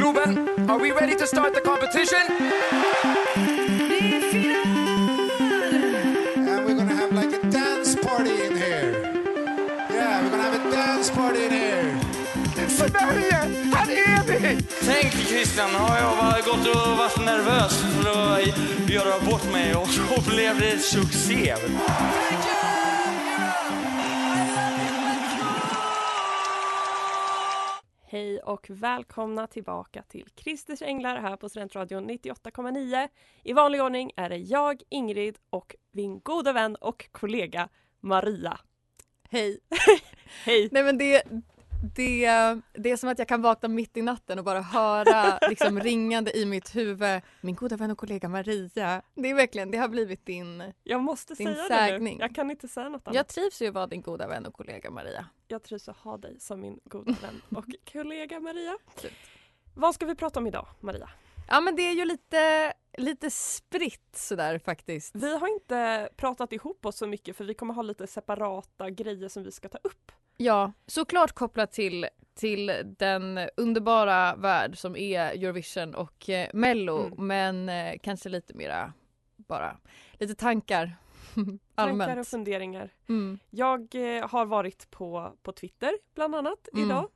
Globen, are we ready to start the competition? And we're gonna have like a dance party in here. Yeah, we're gonna have a dance party in here. Sverige, här är vi! Tänk Christian, har jag bara gått och varit nervös för att göra bort mig och så blev det succé. Och välkomna tillbaka till Christers Änglar här på Studentradion 98,9. I vanlig ordning är det jag, Ingrid och min goda vän och kollega Maria. Hej. Hej! Nej men det, det, det är som att jag kan vakna mitt i natten och bara höra liksom ringande i mitt huvud min goda vän och kollega Maria. Det är verkligen, det har blivit din... Jag måste Din säga det nu. sägning. Jag kan inte säga något annat. Jag trivs ju att vara din goda vän och kollega Maria. Jag trivs att ha dig som min goda vän och kollega Maria. Vad ska vi prata om idag, Maria? Ja men det är ju lite, lite spritt sådär faktiskt. Vi har inte pratat ihop oss så mycket för vi kommer ha lite separata grejer som vi ska ta upp. Ja, såklart kopplat till, till den underbara värld som är Eurovision och eh, Mello Mm. men eh, kanske lite mera bara lite tankar Tankar och allmänt. funderingar. Mm. Jag eh, har varit på, på Twitter bland annat Mm. idag.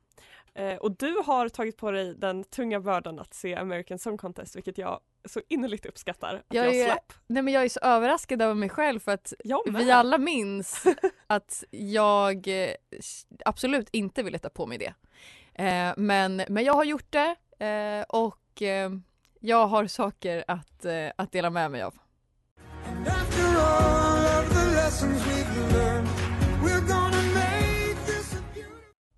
Eh, och du har tagit på dig den tunga bördan att se American Song Contest vilket jag så innerligt uppskattar att Jag jag, är- slapp. Nej men jag är så överraskad över mig själv för att vi alla minns att jag eh, absolut inte ville ta på mig det. Eh, men, men jag har gjort det eh, och eh, jag har saker att, att dela med mig av.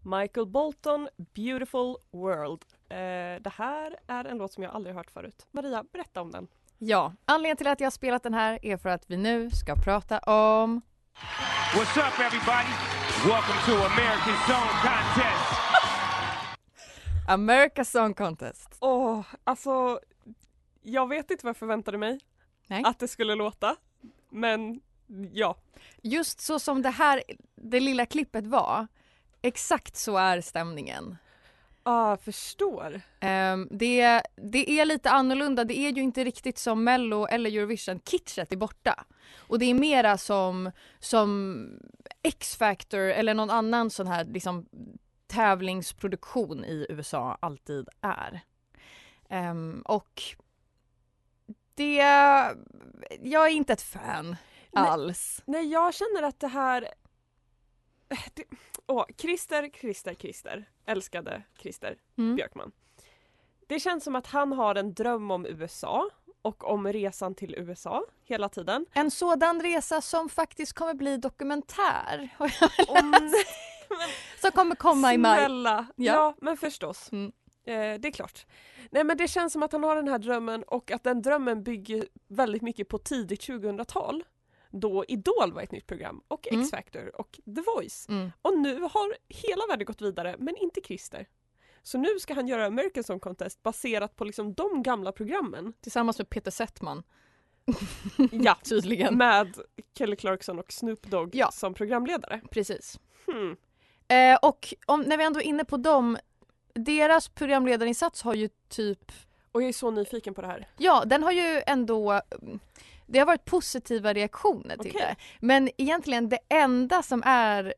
Michael Bolton, Beautiful World. Eh, det här är en låt som jag aldrig hört förut. Maria, berätta om den. Ja, anledningen till att jag har spelat den här är för att vi nu ska prata om What's up, everybody? Welcome to American Song Contest. America Song Contest. Åh, alltså jag vet inte vad jag förväntade mig Nej. att det skulle låta. Men ja, Just så som det här, det lilla klippet var, exakt så är stämningen. ah, jag förstår. Ehm, det, det är lite annorlunda, det är ju inte riktigt som Mello eller Eurovision, kitschet är borta. Och det är mera som, som X-Factor eller någon annan sån här liksom, tävlingsproduktion i USA alltid är. Ehm, och det, jag är inte ett fan Nej. alls. Nej, jag känner att det här... Det... Åh, Christer, Christer, Christer. Älskade Christer Mm. Björkman. Det känns som att han har en dröm om USA och om resan till USA hela tiden. En sådan resa som faktiskt kommer bli dokumentär. har jag Om... läst. som kommer komma i maj. Snälla! Ja. Ja. men förstås. Mm. Eh, det är klart. Nej men det känns som att han har den här drömmen och att den drömmen bygger väldigt mycket på tidigt 2000-tal. Då Idol var ett nytt program och Mm. X-Factor och The Voice. Mm. Och nu har hela världen gått vidare men inte Christer. Så nu ska han göra American Song Contest baserat på liksom de gamla programmen. Tillsammans med Peter Settman. Ja, Tydligen. med Kelly Clarkson och Snoop Dogg Ja. som programledare. Precis. Hmm. Eh, och om, när vi ändå är inne på dem, deras programledarinsats har ju typ, Och jag är så nyfiken på det här. ja den har ju ändå det har varit positiva reaktioner till Okej. det. Men egentligen det enda som är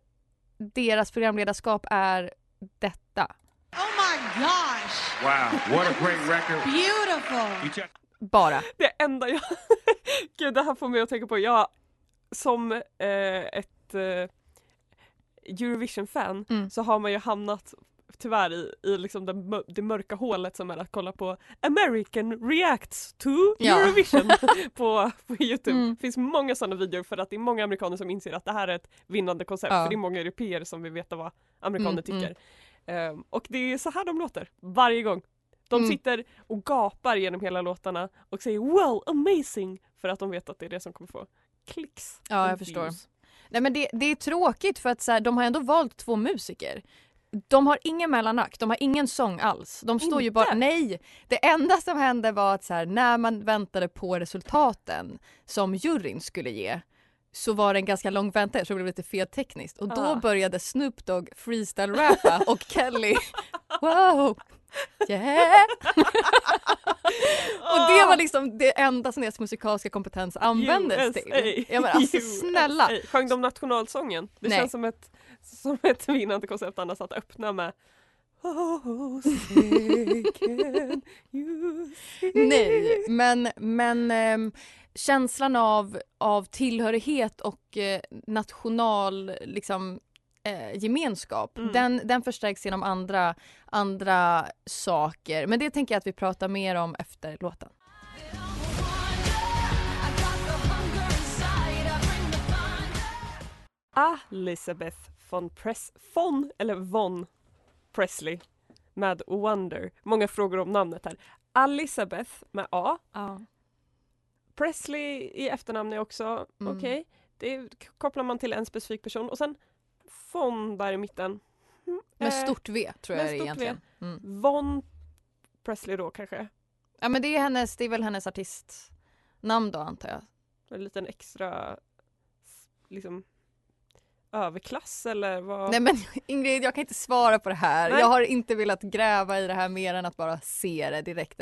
deras programledarskap är detta. Oh my gosh. Wow, what a great record. Beautiful. Bara. Det enda jag... Gud, det här får mig att tänka på. Jag som eh, ett eh, Eurovision-fan Mm. så har man ju hamnat tyvärr i, i liksom den, det mörka hålet som är att kolla på American reacts to Ja. Eurovision på, på Youtube. Mm. Det finns många sådana videor för att det är många amerikaner som inser att det här är ett vinnande koncept Ja. för det är många europeer som vill veta vad amerikaner Mm, tycker. Ehm, och det är så här de låter varje gång. De Mm. sitter och gapar genom hela låtarna och säger wow amazing för att de vet att det är det som kommer få klicks. Ja, jag förstår. Nej men det, det är tråkigt för att så här, de har ändå valt två musiker. De har ingen mellanakt, de har ingen sång alls. De står ju Inte? bara, nej! Det enda som hände var att så här, när man väntade på resultaten som juryn skulle ge så var det en ganska lång väntan, så det blev lite fel tekniskt. Och då Ah. började Snoop Dogg freestyle-rappa och Kelly, wow, yeah! och det var liksom det enda som deras musikaliska kompetens användes till. USA. Ja men alltså snälla! USA. Sjöng de nationalsången? Det Nej. känns som ett, som ett vinnande koncept annars att öppna med Oh, say can you see? Nej, men, men ehm, känslan av, av tillhörighet och eh, national liksom, eh, gemenskap Mm. den, den förstärks genom andra, andra saker. Men det tänker jag att vi pratar mer om efter låten. Elizabeth von Press von, eller von Presley med Wonder. Många frågor om namnet här. Elizabeth med A. Ja. Presley i efternamn är också Mm. okej. Det kopplar man till en specifik person och sen von där i mitten. Med eh, stort V tror med jag det är stort egentligen. Mm. Von Presley då kanske. Ja men det är, hennes, det är väl hennes artistnamn då antar jag. En liten extra liksom överklass eller vad? Nej men Ingrid jag kan inte svara på det här. Nej. Jag har inte velat gräva i det här mer än att bara se det direkt.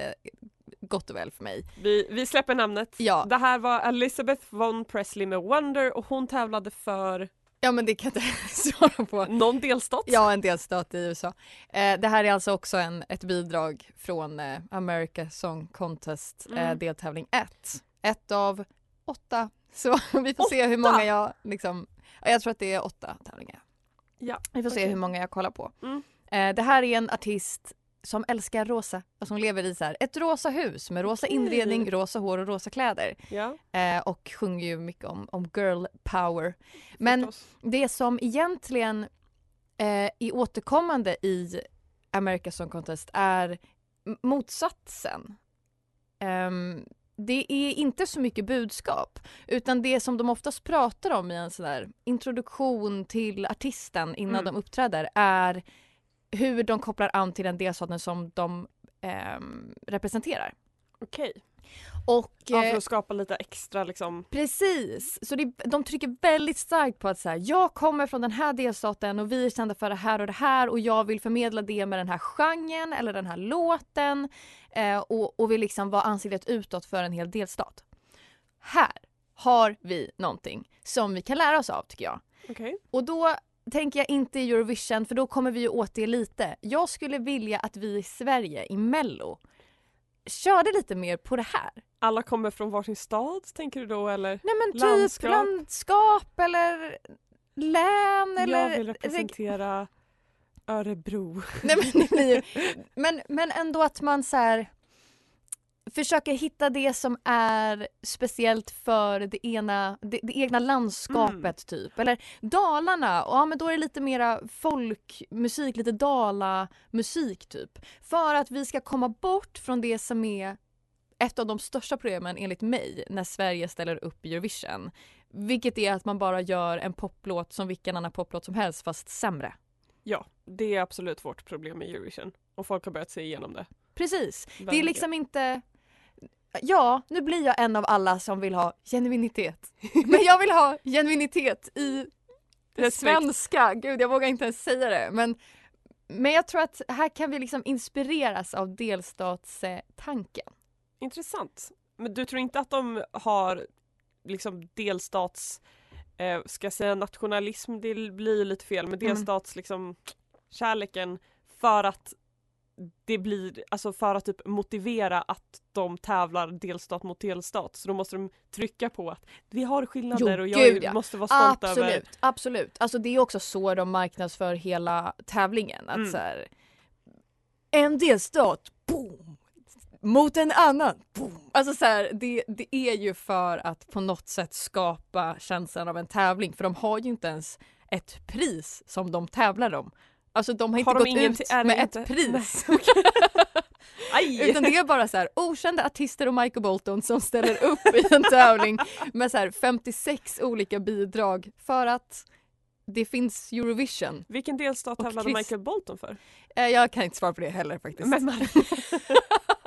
Gott och väl för mig. Vi, vi släpper namnet. Ja. Det här var Elizabeth von Presley med Wonder och hon tävlade för Ja men det kan jag inte svara på. någon delstat. Ja, en delstat i USA. Eh, det här är alltså också en, ett bidrag från eh, America Song Contest eh, Mm. deltävling 1. Ett av åtta. Så vi får se hur Åtta? många jag liksom, jag tror att det är åtta tävlingar. Ja, Vi får se okej. hur många jag kollar på. Mm. Eh, det här är en artist som älskar rosa och som lever i så här, ett rosa hus med rosa inredning, rosa hår och rosa kläder. Ja, Eh, och sjunger ju mycket om, om girl power. Men förstås. det som egentligen eh, är återkommande i America's Song Contest är motsatsen. Ehm, det är inte så mycket budskap utan det som de oftast pratar om i en sån där introduktion till artisten innan Mm. de uppträder är hur de kopplar an till den delstaten som de ehm, representerar. okej. Och, Ja, eh, för att skapa lite extra liksom. Precis, så det, de trycker väldigt starkt på att så här, jag kommer från den här delstaten och vi är kända för det här och det här och jag vill förmedla det med den här genren eller den här låten eh, och, och vill liksom vara ansiktet utåt för en hel delstat. Här har vi någonting som vi kan lära oss av tycker jag. Okej. Och då tänker jag inte Eurovision för då kommer vi åt det lite. Jag skulle vilja att vi i Sverige i Mello körde lite mer på det här. Alla kommer från varsin stad tänker du då eller? Nej men typ Landskap. landskap, eller län eller... Jag vill representera Örebro. Nej, men, men, men ändå att man så här försöker hitta det som är speciellt för det, ena, det, det egna landskapet Mm. typ. Eller Dalarna, ja, men då är det lite mera folkmusik, lite dalamusik typ. För att vi ska komma bort från det som är ett av de största problemen enligt mig när Sverige ställer upp i Eurovision. Vilket är att man bara gör en poplåt som vilken annan poplåt som helst fast sämre. Ja, det är absolut vårt problem med Eurovision. Och folk har börjat se igenom det. Precis. Det är liksom inte... Ja, nu blir jag en av alla som vill ha genuinitet. Men jag vill ha genuinitet i det svenska. Gud, jag vågar inte ens säga det. Men, men jag tror att här kan vi liksom inspireras av delstatstanken. Intressant. Men du tror inte att de har liksom delstats, eh, ska jag säga nationalism, det blir lite fel, men Mm. delstats liksom kärleken för att det blir, alltså för att typ motivera att de tävlar delstat mot delstat så då måste de trycka på att vi har skillnader Jo, och jag gud, ja. måste vara stolt absolut, över absolut. Alltså det är också så de marknadsför hela tävlingen. Att Mm. så här, en delstat, boom! Mot en annan, boom! Alltså så här, det, det är ju för att på något sätt skapa känslan av en tävling för de har ju inte ens ett pris som de tävlar om. Alltså de har inte Har de gått ut med inte- ett pris. Aj! Utan det är bara så här okända artister och Michael Bolton som ställer upp i en tävling med så här 56 olika bidrag för att det finns Eurovision. Vilken delstat tävlade Chris- Michael Bolton för? Eh, Jag kan inte svara på det heller faktiskt. Men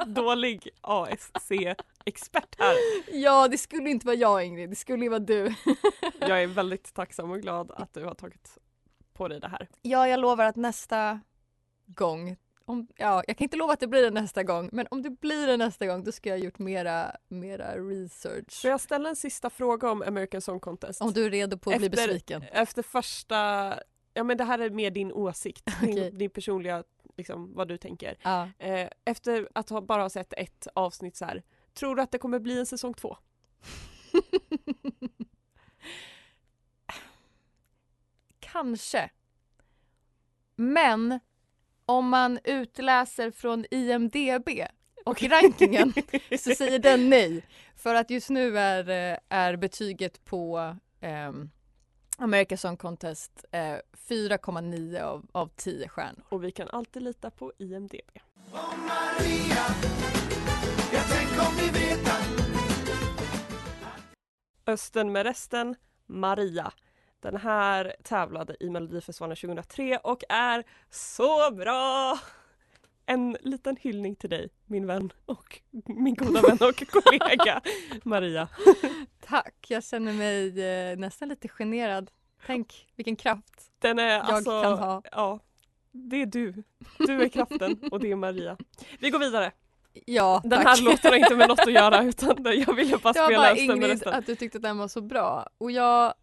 dålig ASC-expert här. Ja, det skulle inte vara jag Ingrid, det skulle ju vara du. Jag är väldigt tacksam och glad att du har tagit på dig det här. Ja, jag lovar att nästa gång, om, ja, jag kan inte lova att det blir det nästa gång, men om det blir det nästa gång då ska jag ha gjort mera, mera research. Får jag ställa en sista fråga om American Song Contest? Om du är redo på att bli Efter- besviken. Efter första, ja men det här är mer din åsikt, Okej. din, din personliga, liksom vad du tänker. Ja. Eh, efter att ha bara sett ett avsnitt så här, tror du att det kommer bli en säsong två? Kanske. Men om man utläser från IMDB och rankingen så säger den nej. För att just nu är, eh, är betyget på ehm, American Song Contest eh, 4,9 av, av 10 stjärnor. Och vi kan alltid lita på IMDB. Maria, jag tänk om ni vet Östen med resten, Maria. Den här tävlade i Melodifestivalen 2003 och är så bra! En liten hyllning till dig, min vän och min goda vän och kollega Maria. Tack, jag känner mig eh, nästan lite generad. Tänk vilken kraft. Den är Jag alltså, kan ha. ja, det är du. Du är kraften och det är Maria. Vi går vidare. Ja, Den tack. här låten har inte med något att göra utan jag ville bara Det var spela bara Ingrid att du tyckte att den var så bra och jag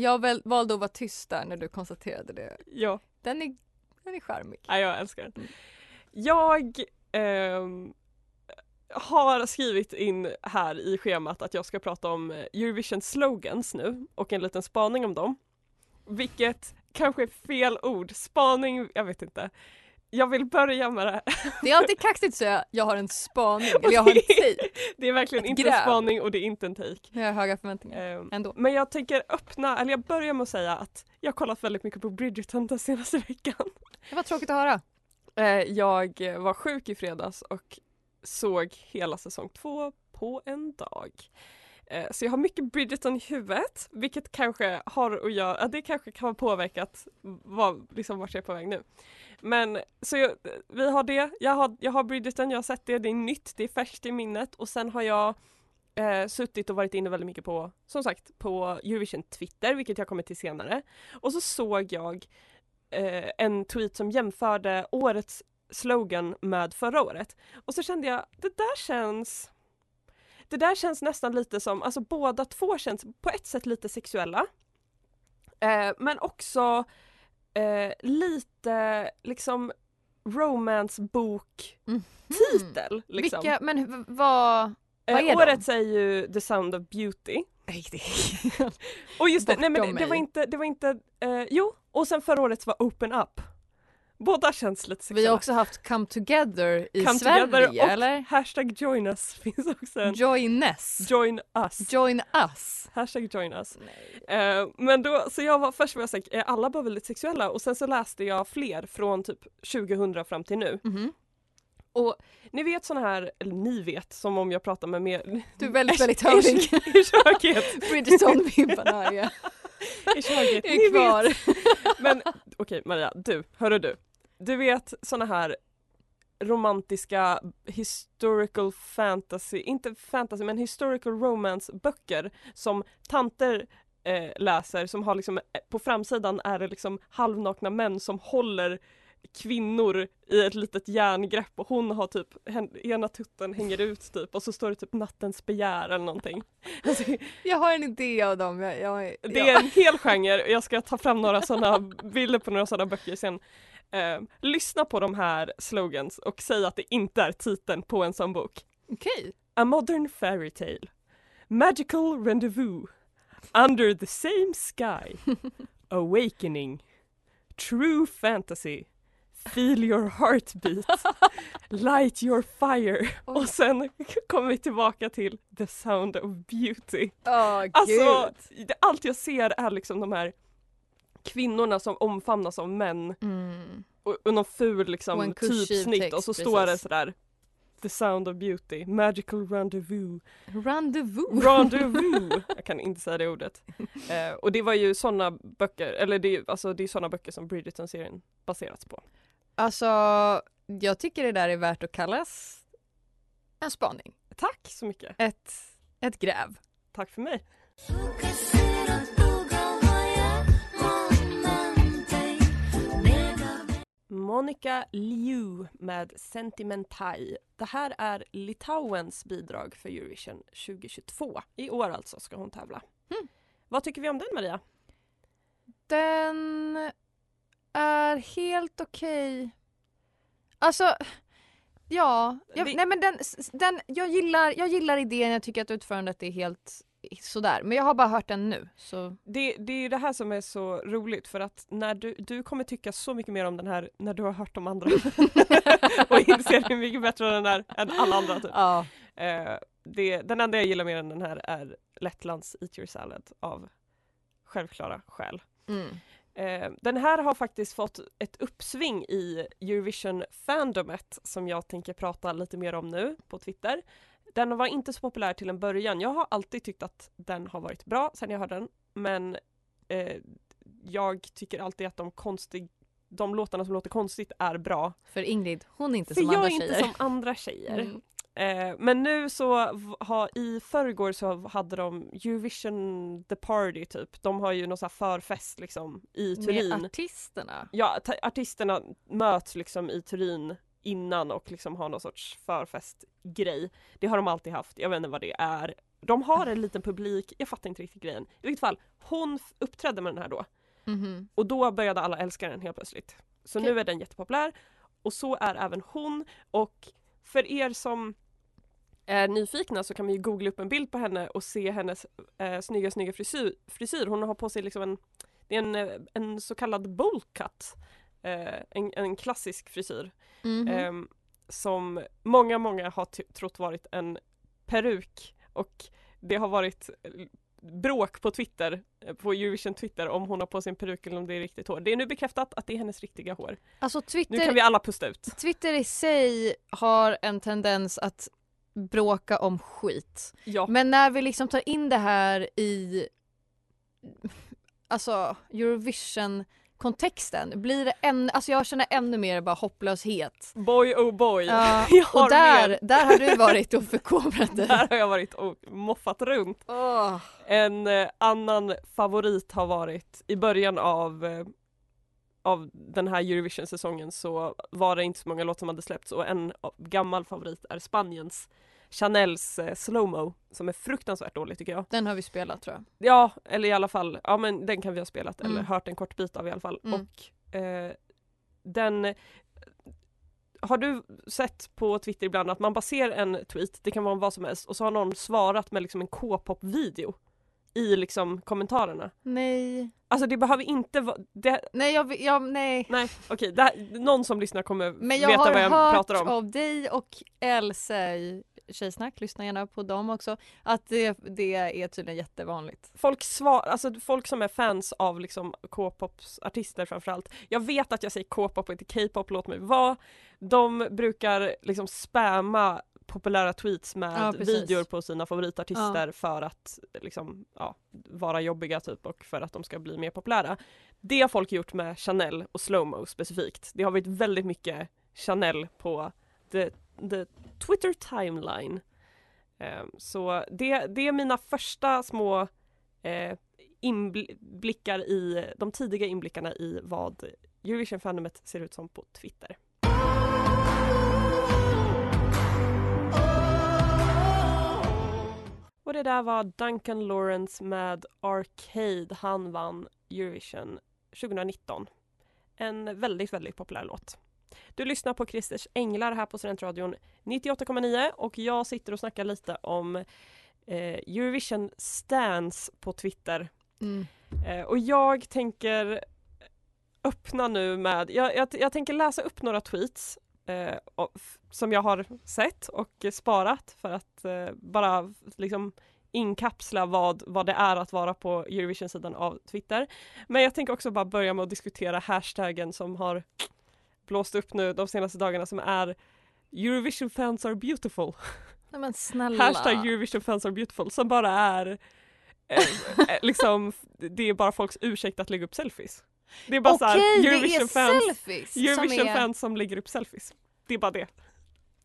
jag väl, valde att vara tyst där när du konstaterade det. Ja. Den är, den är charmig. Ja, jag älskar den. Jag ehm, har skrivit in här i schemat att jag ska prata om eh, Eurovision slogans nu och en liten spaning om dem. Vilket kanske är fel ord, spaning, jag vet inte. Jag vill börja med det. Det är alltid kaxigt att säga jag har en spaning eller jag har en take. Det är verkligen Ett inte gräv. en spaning och det är inte en take. Jag har höga förväntningar Ehm, ändå. Men jag tänker öppna, eller jag börjar med att säga att jag har kollat väldigt mycket på Bridgerton den senaste veckan. Det var tråkigt att höra. Eh, Jag var sjuk i fredags och såg hela säsong två på en dag. Eh, Så jag har mycket Bridgerton i huvudet, vilket kanske har att göra, ja, det kanske kan ha påverkat vad, liksom vart jag är på väg nu. Men så jag, vi har det, jag har, jag har Bridgerton, jag har sett det, det är nytt, det är färskt i minnet och sen har jag eh, suttit och varit inne väldigt mycket på, som sagt, på Eurovision Twitter, vilket jag kommer till senare. Och så såg jag eh, en tweet som jämförde årets slogan med förra året. Och så kände jag, det där känns det där känns nästan lite som, alltså båda två känns på ett sätt lite sexuella. Eh, men också eh, lite liksom romancebok titel. Liksom. Vilka, men vad, vad Eh, är årets är ju The Sound of Beauty. de? Och just det, nej men det, det var inte, det var inte, eh, jo, och sen förra årets var Open Up. Båda känns lite sexuella. Vi har också haft Come Together i Come Sverige Together och eller? hashtag join us finns också en. Joiness. Join us. Join us. Hashtag join us. Eh, men då, så jag var först var jag säker, är alla bara väldigt sexuella? Och sen så läste jag fler från typ 2000 fram till nu. Mhm. Och ni vet såna här, eller ni vet som om jag pratar med mer Du är väldigt, väldigt i, hövlig. i köket. Bridgerton-vibbarna är, I köket. Ni är kvar. Vet. Men okej Maria, du, hörru du. Du vet såna här romantiska historical fantasy, inte fantasy men historical romance böcker som tanter eh, läser som har liksom, eh, på framsidan är det liksom halvnakna män som håller kvinnor i ett litet järngrepp och hon har typ, ena tutten hänger ut typ och så står det typ nattens begär eller någonting. Alltså, Jag har en idé av dem. Jag, jag, det är en hel genre och jag ska ta fram några sådana bilder på några sådana böcker sen. Eh, lyssna på de här slogans och säg att det inte är titeln på en sån bok. Okej. A modern fairy tale. Magical rendezvous. Under the same sky. Awakening. True fantasy. Feel your heartbeat. Light your fire. Och sen kommer vi tillbaka till the sound of beauty. Åh Alltså, allt jag ser är liksom de här kvinnorna som omfamnas av män Mm. och, och någon ful Och liksom en kursiv typsnitt text, och så precis. står det sådär The sound of beauty, magical rendezvous, Rendezvous. rendezvous. Jag kan inte säga det ordet. Eh, och det var ju sådana böcker, eller det, är- alltså, det är sådana böcker som Bridgerton-serien baserats på. Alltså, jag tycker det där är värt att kallas en spaning. Tack så mycket. Ett, ett gräv. Tack för mig. Monica Liu med Sentimentai. Det här är Litauens bidrag för Eurovision 2022. I år alltså ska hon tävla. Mm. Vad tycker vi om den Maria? Den är helt okej. Alltså, ja. Jag, Det- nej men den, den, jag, gillar, jag gillar idén, jag tycker att utförandet är helt sådär. Men jag har bara hört den nu. Så. Det, det är ju det här som är så roligt för att när du, du kommer tycka så mycket mer om den här när du har hört de andra och inser hur mycket bättre den är än alla andra typ. Ja. Eh, det, den enda jag gillar mer än den här är Lettlands Eat Your Salad av självklara skäl. Mm. Eh, den här har faktiskt fått ett uppsving i Eurovision-fandomet som jag tänker prata lite mer om nu på Twitter. Den var inte så populär till en början. Jag har alltid tyckt att den har varit bra sen jag hörde den. Men eh, jag tycker alltid att de, konstig, de låtarna som låter konstigt är bra. För Ingrid, hon är inte För som jag andra är inte tjejer. som andra tjejer. Mm. Eh, men nu så har, i förrgår så hade de Eurovision the party typ. De har ju någon sån här förfest liksom i Turin. Med artisterna. Ja, artisterna möts liksom i Turin innan och liksom har någon sorts förfestgrej. Det har de alltid haft, jag vet inte vad det är. De har en liten publik, jag fattar inte riktigt grejen. I vilket fall, hon uppträdde med den här då. Mhm. Och då började alla älska den helt plötsligt. Så Okej. nu är den jättepopulär. Och så är även hon. Och för er som är nyfikna så kan vi ju googla upp en bild på henne och se hennes eh, snygga, snygga frisyr, frisyr. Hon har på sig liksom en, det är en, eh, en så kallad bowl cut. Eh, en, en klassisk frisyr. Mhm. Ehm, som många, många har trott varit en peruk och det har varit eh, bråk på Twitter, eh, på Eurovision Twitter om hon har på sin peruk eller om det är riktigt hår. Det är nu bekräftat att det är hennes riktiga hår. Alltså Nu Twitter, kan vi alla pusta ut. Twitter i sig har en tendens att bråka om skit. Ja. Men när vi liksom tar in det här i alltså Eurovision kontexten blir det en, alltså jag känner ännu mer bara hopplöshet. Boy oh boy. Har och där, mer. där har du varit och förkovrat dig. Där har jag varit och moffat runt. Åh. En eh, annan favorit har varit i början av eh, av den här Eurovision-säsongen så var det inte så många låtar som hade släppts och en gammal favorit är Spaniens Chanels eh, Slowmo som är fruktansvärt dålig tycker jag. Den har vi spelat tror jag. Ja, eller i alla fall, ja men den kan vi ha spelat eller Mm. hört en kort bit av i alla fall. Mm. Och eh, den har du sett på Twitter ibland att man bara ser en tweet, det kan vara vad som helst, och så har någon svarat med liksom en K-pop-video i liksom kommentarerna. Nej. Alltså det behöver inte vara, det, Nej, jag, jag, nej. nej okej, här- någon som lyssnar kommer Men jag veta har vad jag hört pratar om. av dig och Elsa i Tjejsnack, lyssna gärna på dem också, att det, det är tydligen jättevanligt. Folk, svar, alltså folk som är fans av liksom K-pops artister framförallt. Jag vet att jag säger K-pop och inte K-pop, låt mig vara. De brukar liksom spamma populära tweets med Ja, videor på sina favoritartister för att liksom, ja, vara jobbiga typ och för att de ska bli mer populära. Det har folk gjort med Chanel och Slowmo specifikt. Det har varit väldigt mycket Chanel på the, the Twitter timeline. Ehm, så det, det är mina första små eh, inblickar i, de tidiga inblickarna i vad Eurovision fandomet ser ut som på Twitter. Och det där var Duncan Lawrence med Arcade. Han vann Eurovision 2019. en väldigt, väldigt populär låt. Du lyssnar på Christers Änglar här på Studentradion 98,9 och jag sitter och snackar lite om eh, Eurovision Stans på Twitter. Mm. Eh, och jag tänker öppna nu med, jag, jag, jag tänker läsa upp några tweets eh, och, som jag har sett och sparat för att eh, bara liksom inkapsla vad, vad det är att vara på Eurovision-sidan av Twitter. Men jag tänker också bara börja med att diskutera hashtaggen som har blåst upp nu de senaste dagarna som är Eurovision fans are beautiful. Nej men snälla. Hashtag Eurovision fans are beautiful som bara är eh, eh, liksom, det är bara folks ursäkt att lägga upp selfies. Det är bara så här, Okej, det Eurovision fans, selfies Eurovision som är... fans som lägger upp selfies. Det är bara det.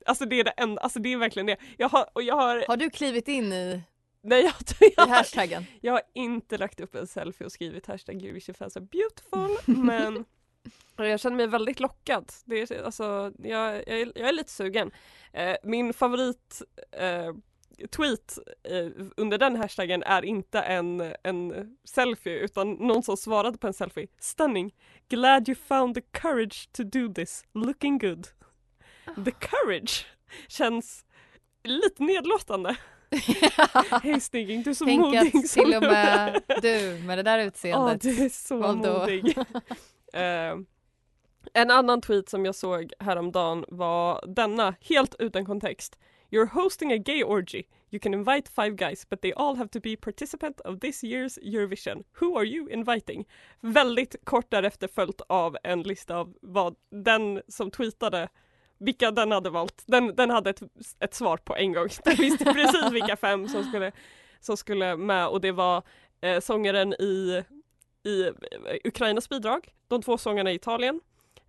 Alltså det är det enda, alltså det är verkligen det. Jag har, och jag har, Har du klivit in i, nej jag, i jag, hashtaggen? jag har inte lagt upp en selfie och skrivit hashtag Eurovision fans are beautiful men jag känner mig väldigt lockad. Det är, alltså, jag, jag, är- jag är lite sugen. Eh, min favorit eh, tweet eh, under den hashtaggen är inte en, en selfie utan någon som svarade på en selfie. Stunning! Glad you found the courage to do this. Looking good. The courage känns lite nedlåtande. Hej snygging, du är så Tänk modig. att som till och med du med det där Ja, utseendet. du är så modig. Eh, en annan tweet som jag såg häromdagen var denna, helt utan kontext. You're hosting a gay orgy. You can invite five guys but they all have to be participant of this year's Eurovision. Who are you inviting? Väldigt kort därefter följt av en lista av vad den som tweetade vilka den hade valt. Den, den hade ett, ett svar på en gång. Den visste precis vilka fem som skulle, som skulle med och det var eh, sångaren i, i Ukrainas bidrag, de två sångarna i Italien,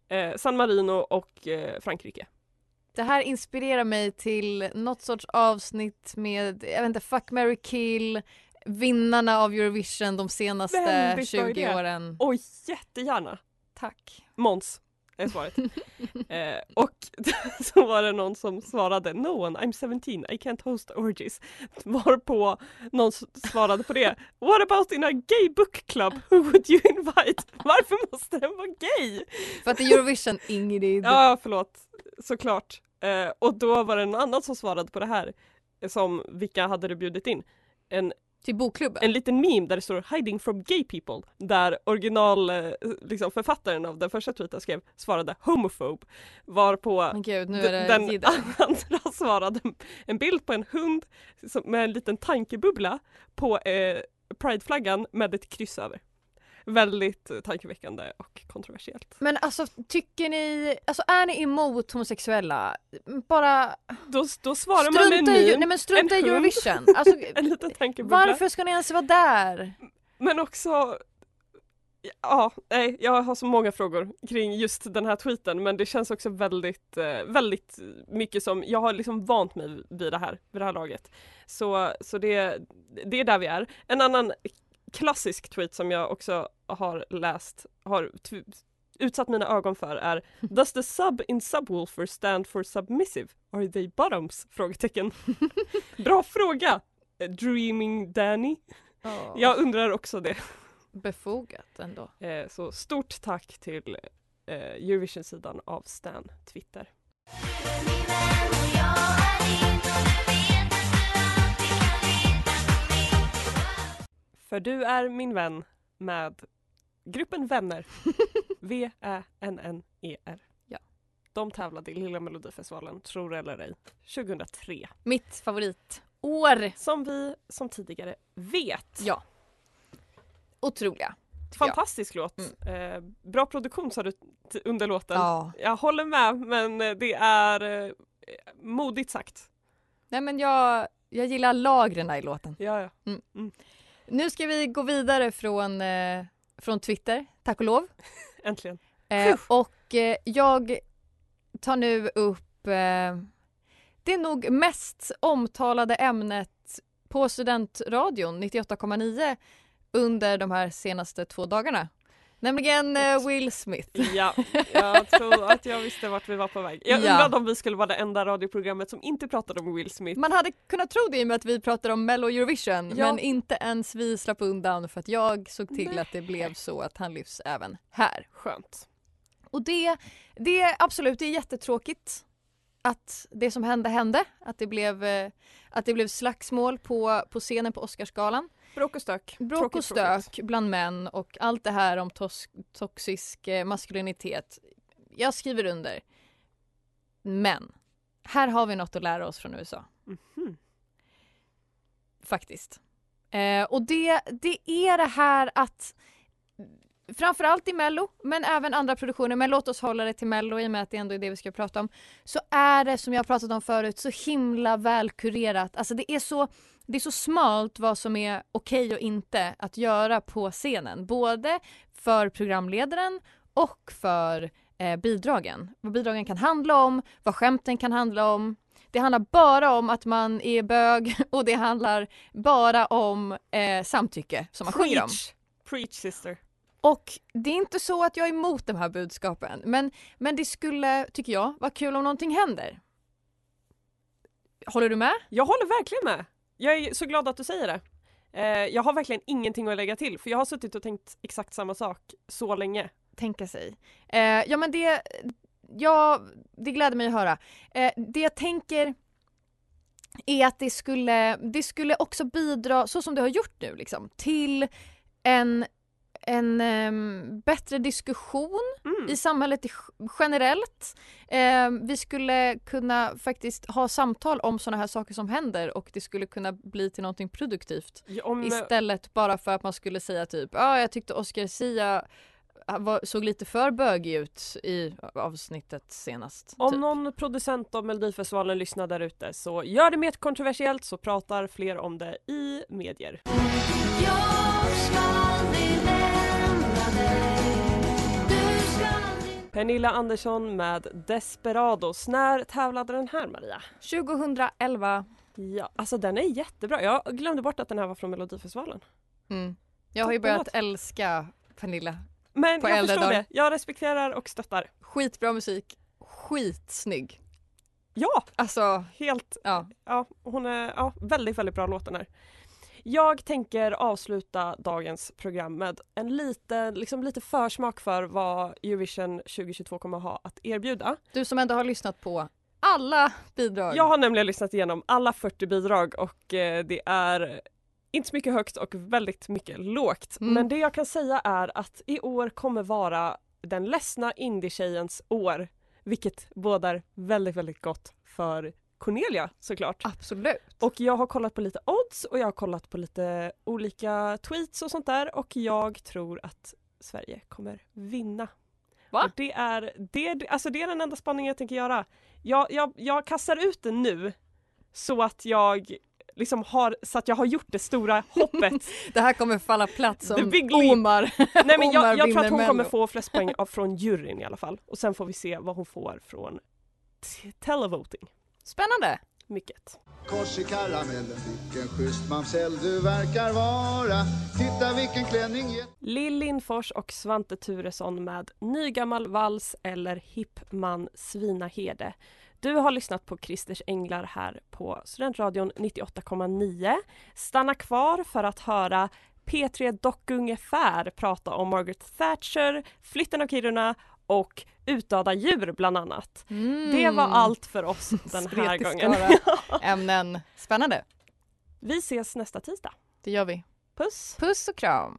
eh, San Marino och eh, Frankrike. Det här inspirerar mig till något sorts avsnitt med, jag vet inte, Fuck, marry, kill, vinnarna av Eurovision de senaste Väldigt bra 20 idé. åren. Oj, jättegärna! Tack. Måns är svaret. eh, och så var det någon som svarade No one, I'm 17, I can't host orgies. Varpå någon svarade på det What about in a gay book club? Who would you invite? Varför måste den vara gay? För att det är Eurovision, Ingrid. Ja, förlåt. Såklart. Eh, och då var det en annan som svarade på det här. eh, Som vilka hade du bjudit in? En, Till bokklubben. en liten meme där det står Hiding from gay people. Där original eh, liksom författaren av den första tweeten skrev svarade homophobe. Varpå Men gud, nu är det den andra svarade en bild på en hund med en liten tankebubbla på eh, prideflaggan med ett kryss över. Väldigt tankeväckande och kontroversiellt. Men alltså tycker ni, alltså är ni emot homosexuella? Bara Då, då svarar man med en meme, nej men strunta i Eurovision. Alltså, en liten tankebubbla. varför ska ni ens vara där? Men också Ja, nej, jag har så många frågor kring just den här tweeten men det känns också väldigt, eh, väldigt mycket som, jag har liksom vant mig vid det här, vid det här laget. Så, så det, det är där vi är. En annan klassisk tweet som jag också har läst, har utsatt mina ögon för är Does the sub in Subwoofer stand for submissive? Are they bottoms? Frågetecken. Bra fråga! Dreaming Danny. Ja, Jag undrar också det. Befogat ändå. Eh, så stort tack till eh, Eurovision-sidan av Stan Twitter. För du är min vän med gruppen Vänner. V-Ä-N-N-E-R. Ja. De tävlade i Lilla Melodifestivalen, tror eller ej, 2003. Mitt favoritår. Som vi som tidigare vet. Ja. Otroliga. tycker jag. Fantastisk låt. Eh, bra produktion sa du under låten. Ja. Jag håller med men eh, det är eh, modigt sagt. Nej men jag, jag gillar lagren i låten. Ja, ja. Nu ska vi gå vidare från, eh, från Twitter, tack och lov. Äntligen. Eh, och eh, jag tar nu upp eh, det nog mest omtalade ämnet på studentradion 98,9 under de här senaste två dagarna. Nämligen eh, Will Smith. Ja, jag tror att jag visste vart vi var på väg. Jag Ja. undrade om vi skulle vara det enda radioprogrammet som inte pratade om Will Smith. Man hade kunnat tro det i och med att vi pratar om Mello Eurovision Ja. men inte ens vi slapp undan för att jag såg till Nej. att det blev så att han lyfts även här. Skönt. Och det, det är absolut, det är jättetråkigt att det som hände hände. Att det blev, eh, att det blev slagsmål på, på scenen på Oscarsgalan. Bråk och stök. Bråk och stök bland män och allt det här om toxisk eh, maskulinitet. Jag skriver under. Men här har vi något att lära oss från USA. Mhm. Faktiskt. Eh, och det, det är det här att framförallt i Mello, men även andra produktioner, men låt oss hålla det till Mello i och med att det ändå är det vi ska prata om, så är det som jag har pratat om förut så himla välkurerat. Alltså det är så, det är så smalt vad som är okej och inte att göra på scenen. Både för programledaren och för eh, bidragen. Vad bidragen kan handla om, vad skämten kan handla om. Det handlar bara om att man är bög och det handlar bara om eh, samtycke som man sjunger om. Preach sister. Och det är inte så att jag är emot de här budskapen men, men det skulle, tycker jag, vara kul om någonting händer. Håller du med? Jag håller verkligen med. Jag är så glad att du säger det. Eh, jag har verkligen ingenting att lägga till för jag har suttit och tänkt exakt samma sak så länge. Tänka sig. Eh, ja men det, ja, det gläder mig att höra. Eh, det jag tänker är att det skulle, det skulle också bidra, så som det har gjort nu, liksom, till en, en ehm, bättre diskussion Mm. i samhället generellt. Eh, vi skulle kunna faktiskt ha samtal om sådana här saker som händer och det skulle kunna bli till någonting produktivt. Ja, Om, Istället bara för att man skulle säga typ ja ah, jag tyckte Oscar Sia var, såg lite för bögig ut i avsnittet senast. om typ. någon producent av Melodifestivalen lyssnar där ute så gör det mer kontroversiellt så pratar fler om det i medier. Pernilla Andersson med Desperados. När tävlade den här Maria? 2011. Ja, alltså den är jättebra. Jag glömde bort att den här var från Melodifestivalen. Mm. Jag har ju börjat älska Pernilla. Men På jag äldre förstår dagar. det. Jag respekterar och stöttar. Skitbra musik. Skitsnygg. Ja, Alltså, helt. ja. Ja, hon är ja, väldigt, väldigt bra låt den här. Jag tänker avsluta dagens program med en liten, liksom lite försmak för vad Eurovision 2022 kommer ha att erbjuda. Du som ändå har lyssnat på alla bidrag. Jag har nämligen lyssnat igenom alla 40 bidrag och eh, det är inte så mycket högt och väldigt mycket lågt. Mm. Men det jag kan säga är att i år kommer vara den ledsna indietjejens år. Vilket bådar väldigt, väldigt gott för Cornelia såklart. Absolut. Och jag har kollat på lite odds och jag har kollat på lite olika tweets och sånt där och jag tror att Sverige kommer vinna. Va? Och det, är, det, alltså det är den enda spaningen jag tänker göra. Jag, jag, jag kastar ut den nu så att jag liksom har, så att jag har gjort det stora hoppet. Det här kommer falla platt som. Omar. Nej men jag, jag tror att hon Mello. kommer få flest poäng av, från juryn i alla fall. Och sen får vi se vad hon får från televoting. Spännande. Mycket. Kors i karamellen, vilken schysst mamsell du verkar vara Titta vilken klänning Lill Lindfors och Svante Turesson med Nygammal vals eller Hippman Svinaherde. Du har lyssnat på Christers Änglar här på Studentradion 98,9. Stanna kvar för att höra P3 Dock ungefär prata om Margaret Thatcher, flytten av Kiruna och utdöda djur bland annat. Mm. Det var allt för oss den här gången. ämnen. Spännande. Vi ses nästa tisdag. Det gör vi. Puss! Puss och kram.